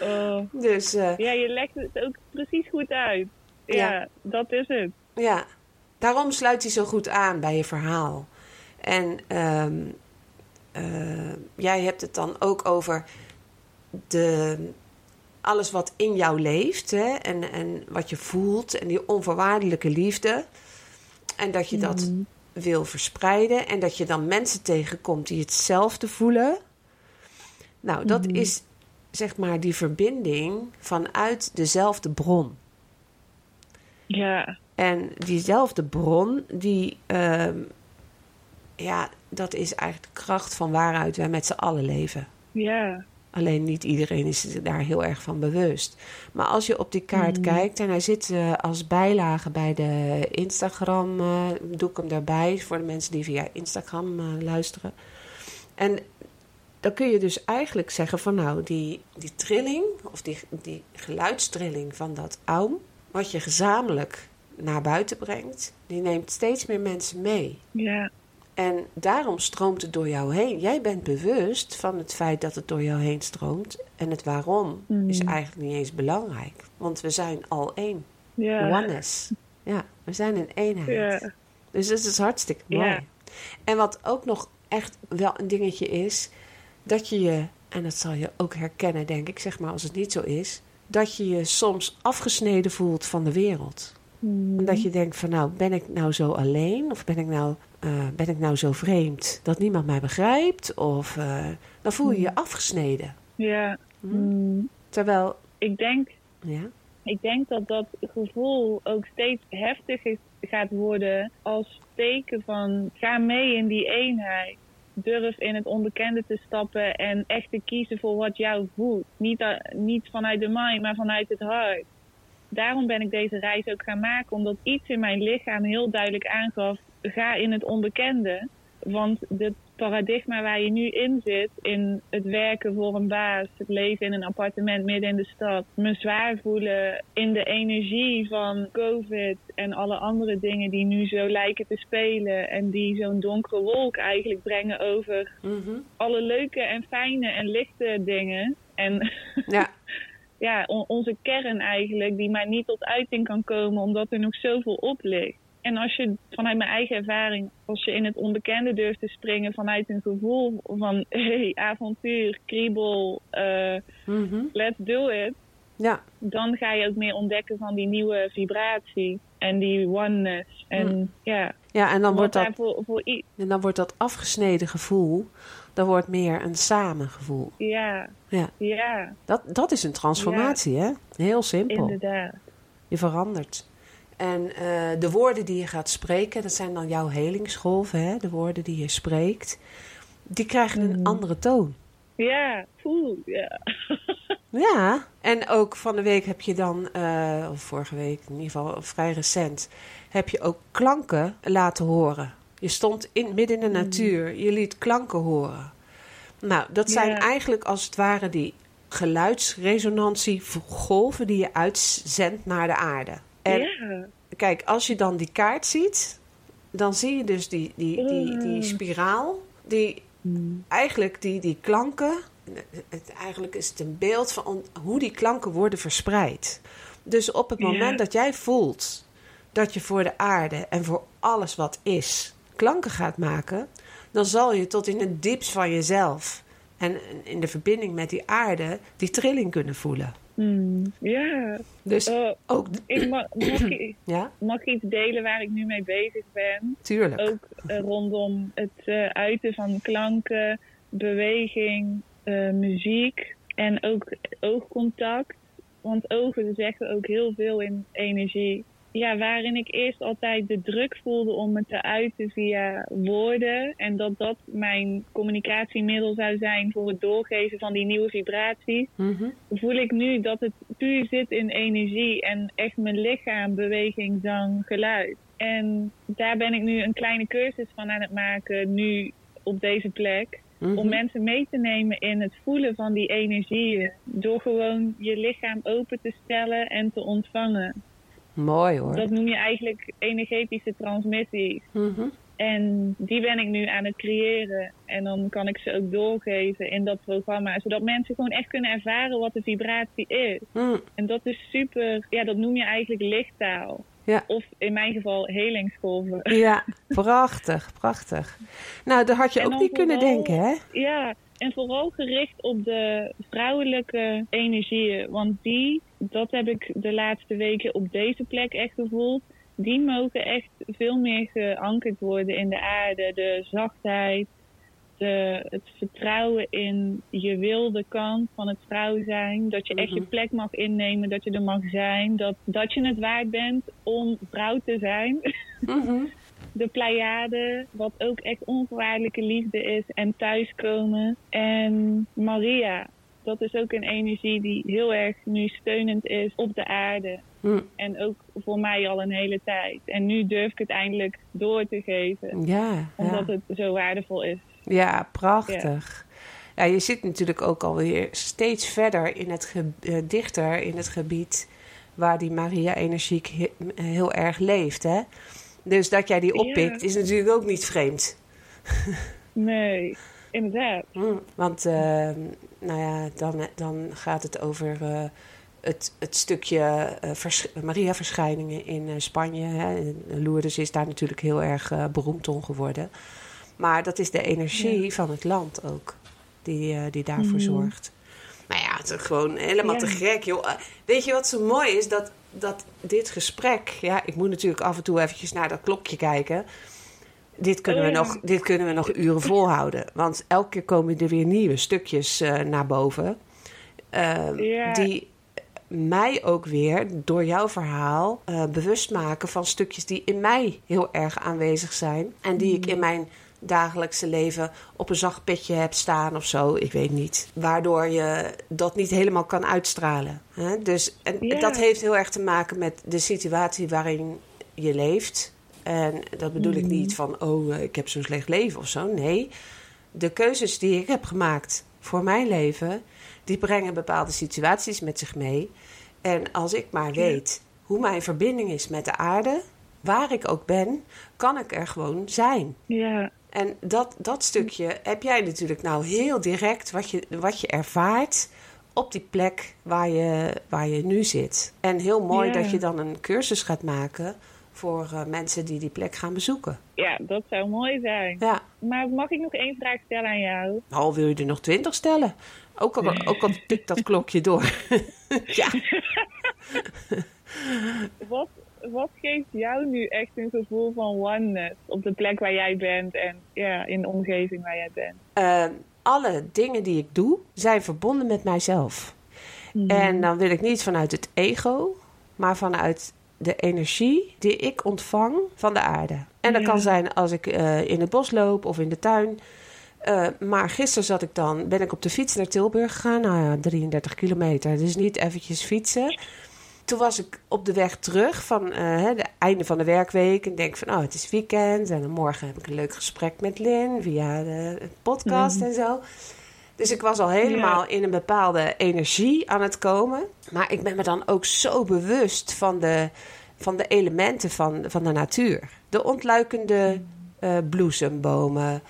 Oh. Dus eh, Ja, je legt het ook precies goed uit. Ja, Ja. dat is het. ja, daarom sluit hij zo goed aan bij je verhaal. En ehm, eh, jij hebt het dan ook over de, alles wat in jou leeft hè? En, en wat je voelt en die onvoorwaardelijke liefde. En dat je dat Mhm. wil verspreiden en dat je dan mensen tegenkomt die hetzelfde voelen. Nou, dat Mhm. is zeg maar die verbinding vanuit dezelfde bron. Ja. En diezelfde bron, die, ehm, ja, dat is eigenlijk de kracht van waaruit wij met z'n allen leven. Ja. Alleen niet iedereen is daar heel erg van bewust. Maar als je op die kaart kijkt en hij zit eh, als bijlage bij de Instagram, eh, doe ik hem daarbij voor de mensen die via Instagram eh, luisteren. En dan kun je dus eigenlijk zeggen van nou, die, die trilling of die, die geluidstrilling van dat aum, wat je gezamenlijk naar buiten brengt, die neemt steeds meer mensen mee. Ja. En daarom stroomt het door jou heen. Jij bent bewust van het feit dat het door jou heen stroomt. En het waarom Mm. is eigenlijk niet eens belangrijk. Want we zijn al één. Oneness. Ja, we zijn een eenheid. Dus dat is hartstikke mooi. En wat ook nog echt wel een dingetje is... dat je je, en dat zal je ook herkennen denk ik, zeg maar als het niet zo is... dat je je soms afgesneden voelt van de wereld. Dat je denkt van nou, ben ik nou zo alleen? Of ben ik nou, eh, ben ik nou zo vreemd dat niemand mij begrijpt? Of eh, dan voel je je afgesneden. Ja. Hm? Mm, Terwijl, ik denk ja, Ik denk dat dat gevoel ook steeds heftiger gaat worden als teken van ga mee in die eenheid. Durf in het onbekende te stappen en echt te kiezen voor wat jou voelt. Niet, a- niet vanuit de mind, maar vanuit het hart. Daarom ben ik deze reis ook gaan maken, omdat iets in mijn lichaam heel duidelijk aangaf: ga in het onbekende. Want het paradigma waar je nu in zit, in het werken voor een baas, het leven in een appartement midden in de stad, me zwaar voelen in de energie van COVID en alle andere dingen die nu zo lijken te spelen en die zo'n donkere wolk eigenlijk brengen over Mhm. alle leuke en fijne en lichte dingen. En ja, ja, on- onze kern eigenlijk, die maar niet tot uiting kan komen omdat er nog zoveel op ligt. En als je vanuit mijn eigen ervaring, als je in het onbekende durft te springen vanuit een gevoel van hey, avontuur, kriebel, eh, mhm. let's do it, ja, dan ga je ook meer ontdekken van die nieuwe vibratie en die oneness. En ja, ja, en dan wordt dat, voor, voor i- en dan wordt dat afgesneden gevoel, dan wordt meer een samengevoel. ja, Ja, ja, dat, dat is een transformatie, hè? Heel simpel. inderdaad. Je verandert. En eh, de woorden die je gaat spreken, dat zijn dan jouw helingsgolven, hè? de woorden die je spreekt, die krijgen een Mhm. andere toon. Ja, poeh, ja. Ja, en ook van de week heb je dan, eh, of vorige week in ieder geval vrij recent, heb je ook klanken laten horen. Je stond in, midden in de natuur, je liet klanken horen. Nou, dat zijn Ja. eigenlijk als het ware die geluidsresonantiegolven die je uitzendt naar de aarde. En ja. kijk, als je dan die kaart ziet, dan zie je dus die, die, die, die Mm. spiraal, die eigenlijk die, die klanken, het, eigenlijk is het een beeld van hoe die klanken worden verspreid. Dus op het Ja. moment dat jij voelt dat je voor de aarde en voor alles wat is klanken gaat maken, dan zal je tot in het diepst van jezelf en in de verbinding met die aarde die trilling kunnen voelen. Hmm, ja. Dus Oh, ook, ik mag, mag, ik, ja, mag ik iets delen waar ik nu mee bezig ben? tuurlijk. Ook eh, rondom het eh, uiten van klanken, beweging, eh, muziek en ook oogcontact. Want ogen zeggen ook heel veel in energie. Ja, waarin ik eerst altijd de druk voelde om me te uiten via woorden. En dat dat mijn communicatiemiddel zou zijn voor het doorgeven van die nieuwe vibraties Mhm. voel ik nu dat het puur zit in energie en echt mijn lichaam, beweging, zang, geluid. En daar ben ik nu een kleine cursus van aan het maken, nu op deze plek. Mhm. Om mensen mee te nemen in het voelen van die energieën. Door gewoon je lichaam open te stellen en te ontvangen. Mooi hoor. Dat noem je eigenlijk energetische transmissie. Mhm. En die ben ik nu aan het creëren. En dan kan ik ze ook doorgeven in dat programma. Zodat mensen gewoon echt kunnen ervaren wat de vibratie is. Mm. En dat is super, ja, dat noem je eigenlijk lichttaal. Ja. Of in mijn geval helingsgolven. Ja, prachtig, prachtig. Nou, dat had je En ook niet kunnen denken, hè? Ja, en vooral gericht op de vrouwelijke energieën. Want die, dat heb ik de laatste weken op deze plek echt gevoeld. Die mogen echt veel meer geankerd worden in de aarde. De zachtheid, de, het vertrouwen in je wilde kant van het vrouw zijn. Dat je echt je Mhm. plek mag innemen, dat je er mag zijn. Dat, dat je het waard bent om vrouw te zijn. Mhm. de Pleiade, wat ook echt onvoorwaardelijke liefde is. En thuiskomen. En Maria, dat is ook een energie die heel erg nu steunend is op de aarde. Mm. En ook voor mij al een hele tijd. En nu durf ik het eindelijk door te geven. Ja, Omdat ja. het zo waardevol is. Ja, prachtig. Ja, je zit natuurlijk ook alweer steeds verder in het eh, dichter in het gebied waar die Maria-energiek he- heel erg leeft, hè? Dus dat jij die Ja. oppikt is natuurlijk ook niet vreemd. Nee, inderdaad. Mm, Want eh, nou ja, dan, dan gaat het over eh, het, het stukje vers- Maria-verschijningen in Spanje. Hè. Lourdes is daar natuurlijk heel erg beroemd om geworden. Maar dat is de energie van het land ook, die, eh, die daarvoor Mhm. zorgt. Maar ja, het is gewoon helemaal Ja. te gek, joh. Eh, Weet je wat zo mooi is? Dat, dat dit gesprek... Ja, ik moet natuurlijk af en toe eventjes naar dat klokje kijken. Dit kunnen, Oh, we, ja. nog, dit kunnen we nog uren volhouden. Want elke keer komen er weer nieuwe stukjes eh, naar boven. ehm, Ja. die mij ook weer door jouw verhaal bewust maken van stukjes die in mij heel erg aanwezig zijn. En die ik in mijn dagelijkse leven op een zacht petje heb staan of zo. Ik weet niet. Waardoor je dat niet helemaal kan uitstralen. Hè? Dus en Ja. dat heeft heel erg te maken met de situatie waarin je leeft. En dat bedoel ik niet van, oh, eh, ik heb zo'n slecht leven of zo. Nee, de keuzes die ik heb gemaakt voor mijn leven, die brengen bepaalde situaties met zich mee. En als ik maar weet hoe mijn verbinding is met de aarde, waar ik ook ben, kan ik er gewoon zijn. Ja, En dat, dat stukje heb jij natuurlijk nou heel direct wat je, wat je ervaart op die plek waar je, waar je nu zit. En heel mooi Ja. dat je dan een cursus gaat maken voor eh, mensen die die plek gaan bezoeken. ja, dat zou mooi zijn. Ja, Maar mag ik nog één vraag stellen aan jou? al wil je er nog twintig stellen. Ook al, ook al tikt dat klokje door. ja. Wat, wat geeft jou nu echt een gevoel van oneness op de plek waar jij bent en ja, in de omgeving waar jij bent? Ehm, alle dingen die ik doe zijn verbonden met mijzelf. En dan wil ik niet vanuit het ego, maar vanuit de energie die ik ontvang van de aarde. En dat Ja. kan zijn als ik eh, in het bos loop of in de tuin. Eh, maar gisteren zat ik dan, ben ik op de fiets naar Tilburg gegaan. Nou ja, 33 kilometer. Dus niet eventjes fietsen. Toen was ik op de weg terug van eh, hè, de einde van de werkweek. En denk van, oh, het is weekend. En morgen heb ik een leuk gesprek met Lin via de podcast en zo. Dus ik was al helemaal in een bepaalde energie aan het komen. Maar ik ben me dan ook zo bewust van de, van de elementen van, van de natuur. De ontluikende eh, bloesembomen.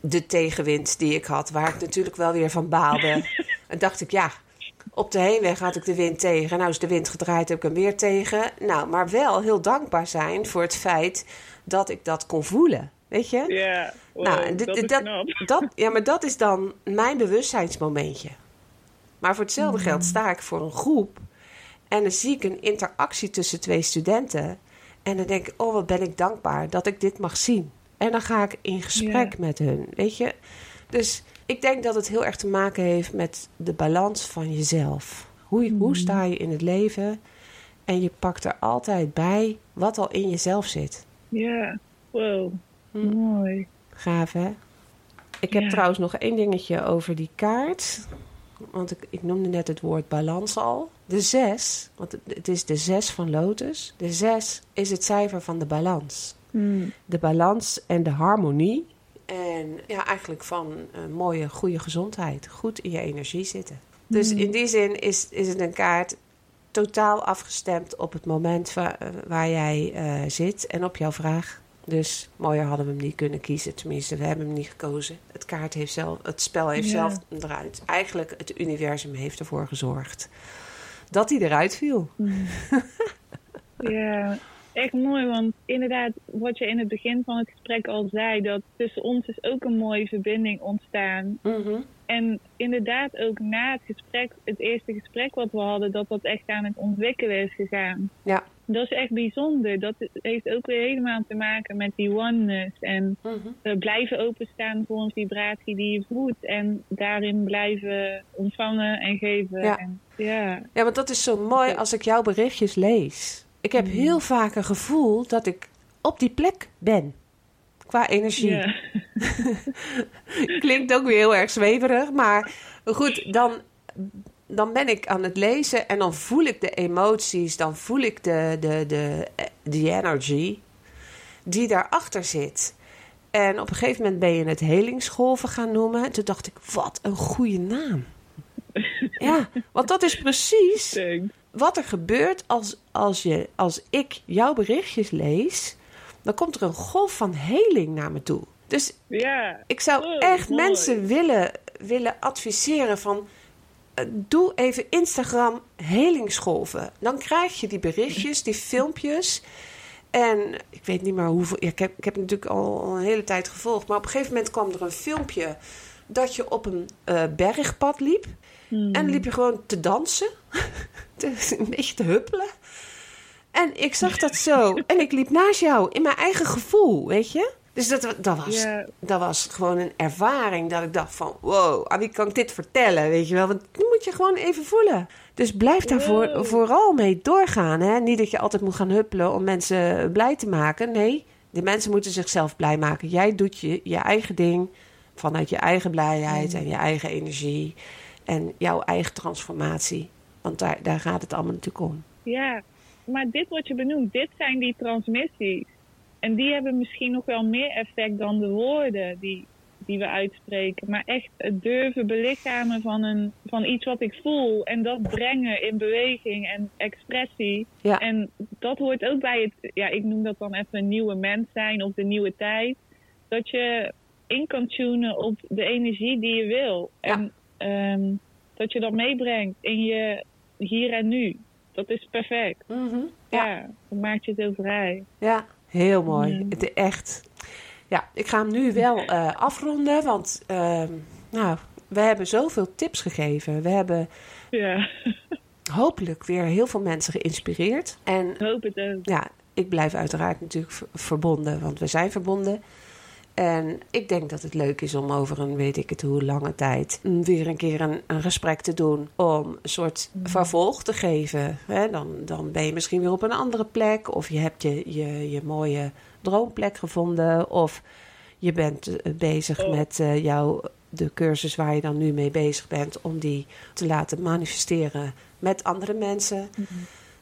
De tegenwind die ik had, waar ik natuurlijk wel weer van baalde. en dacht ik, ja, op de heenweg had ik de wind tegen. Nou is de wind gedraaid, heb ik hem weer tegen. Nou, maar wel heel dankbaar zijn voor het feit dat ik dat kon voelen. Weet je? Ja, wow, Nou, dat is dat-. Dat, ja, maar dat is dan mijn bewustzijnsmomentje. Maar voor hetzelfde geld sta ik voor een groep. En dan zie ik een interactie tussen twee studenten. En dan denk ik, oh wat ben ik dankbaar dat ik dit mag zien. En dan ga ik in gesprek met hun, weet je. Dus ik denk dat het heel erg te maken heeft met de balans van jezelf. Hoe, hoe sta je in het leven? En je pakt er altijd bij wat al in jezelf zit. Ja, wow, Hm. mooi. Gaaf, hè? Ik heb trouwens nog één dingetje over die kaart. Want ik, ik noemde net het woord balans al. De zes, want het, het is de zes van Lotus. De zes is het cijfer van de balans. Hm. De balans en de harmonie. En ja, eigenlijk van een mooie, goede gezondheid. Goed in je energie zitten. Dus in die zin is, is het een kaart totaal afgestemd op het moment waar, waar jij eh, zit en op jouw vraag. Dus mooier hadden we hem niet kunnen kiezen. Tenminste, we hebben hem niet gekozen. Het, kaart heeft zelf, het spel heeft Ja. zelf eruit. Eigenlijk, het universum heeft ervoor gezorgd dat hij eruit viel. Ja, echt mooi, want inderdaad, wat je in het begin van het gesprek al zei, dat tussen ons is ook een mooie verbinding ontstaan. Mhm. En inderdaad ook na het gesprek, het eerste gesprek wat we hadden, dat dat echt aan het ontwikkelen is gegaan. Ja. Dat is echt bijzonder. Dat heeft ook weer helemaal te maken met die oneness. En eh, blijven openstaan voor een vibratie die je voelt. En daarin blijven ontvangen en geven. Ja. En, ja. Ja, want dat is zo mooi als ik jouw berichtjes lees. Ik heb heel vaak een gevoel dat ik op die plek ben. Qua energie. Ja. Klinkt ook weer heel erg zweverig. Maar goed, dan, dan ben ik aan het lezen en dan voel ik de emoties. Dan voel ik de, de, de, de energy die daarachter zit. En op een gegeven moment ben je het helingsgolven gaan noemen. En toen dacht ik, wat een goede naam. Ja, want dat is precies Thanks. Wat er gebeurt als, als, je, als ik jouw berichtjes lees. Dan komt er een golf van heling naar me toe. Dus Ja. ik zou Oh, echt mooi. mensen willen, willen adviseren van... eh, Doe even Instagram helingsgolven. Dan krijg je die berichtjes, die filmpjes. En ik weet niet meer hoeveel... Ja, ik, heb, ik heb natuurlijk al, al een hele tijd gevolgd. Maar op een gegeven moment kwam er een filmpje... dat je op een eh, bergpad liep. En dan liep je gewoon te dansen. Te- een beetje te huppelen. En ik zag dat zo. En ik liep naast jou in mijn eigen gevoel, weet je? Dus dat, dat, was, dat was gewoon een ervaring dat ik dacht van... Wow, aan wie kan ik dit vertellen, weet je wel? Want nu moet je gewoon even voelen. Dus blijf daar Wow. vooral mee doorgaan. Hè? Niet dat je altijd moet gaan huppelen om mensen blij te maken. Nee, de mensen moeten zichzelf blij maken. Jij doet je, je eigen ding vanuit je eigen blijheid en je eigen energie. En jouw eigen transformatie. Want daar, daar gaat het allemaal natuurlijk om. Ja, maar dit wat je benoemt, dit zijn die transmissies. En die hebben misschien nog wel meer effect dan de woorden die, die we uitspreken. Maar echt het durven belichamen van, een, van iets wat ik voel. En dat brengen in beweging en expressie. Ja. En dat hoort ook bij het, ja, ik noem dat dan even een nieuwe mens zijn of de nieuwe tijd. Dat je in kan tunen op de energie die je wil. Ja. En ehm, dat je dat meebrengt in je hier en nu. Dat is perfect. Mhm. Ja, dan maakt je het heel vrij. Ja, heel mooi. Mm. Het is echt. Ja, ik ga hem nu wel eh, afronden, want ehm, nou, we hebben zoveel tips gegeven. We hebben Ja, hopelijk weer heel veel mensen geïnspireerd. En ik hoop het ook. ja, ik blijf uiteraard natuurlijk verbonden, want we zijn verbonden. En ik denk dat het leuk is om over een weet ik het hoe lange tijd mm, weer een keer een, een gesprek te doen. Om een soort vervolg te geven. Dan, dan ben je misschien weer op een andere plek. Of je hebt je, je, je mooie droomplek gevonden. Of je bent eh, bezig met eh, jouw, de cursus waar je dan nu mee bezig bent. Om die te laten manifesteren met andere mensen.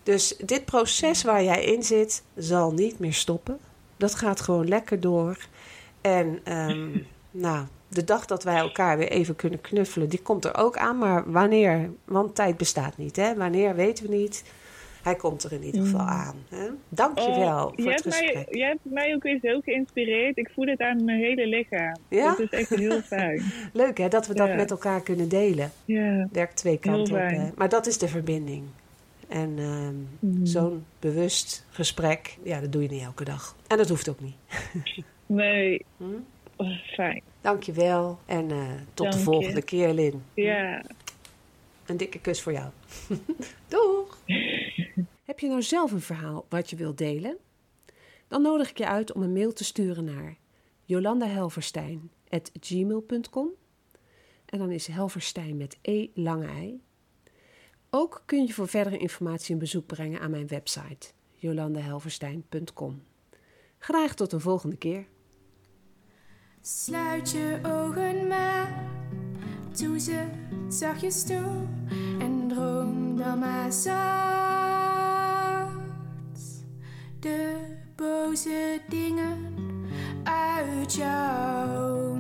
Dus dit proces waar jij in zit, zal niet meer stoppen. Dat gaat gewoon lekker door. En ehm, nou, de dag dat wij elkaar weer even kunnen knuffelen, die komt er ook aan. Maar wanneer? Want tijd bestaat niet, hè? Wanneer weten we niet. Hij komt er in ieder geval aan. Hè? Dank je wel Oh, voor je het hebt mij, gesprek. je hebt mij ook weer zo geïnspireerd. Ik voel het aan mijn hele lichaam. Ja? Dat is echt heel fijn. Leuk hè, dat we dat Ja. met elkaar kunnen delen. Ja. Werkt twee kanten op. Hè? Maar dat is de verbinding. En ehm, Mhm. zo'n bewust gesprek, ja, dat doe je niet elke dag. En dat hoeft ook niet. Nee, Hm? oh, fijn. Dank je wel en eh, tot Dank de je. volgende keer, Lin. Ja. Een dikke kus voor jou. Doeg! Heb je nou zelf een verhaal wat je wilt delen? Dan nodig ik je uit om een mail te sturen naar jolandahelverstein.gmail.com En dan is Helverstein met E lange ei. Ook kun je voor verdere informatie een bezoek brengen aan mijn website jolandahelverstein.com. Graag tot een volgende keer. Sluit je ogen maar, doe ze zachtjes toe en droom dan maar zacht. De boze dingen uit jouw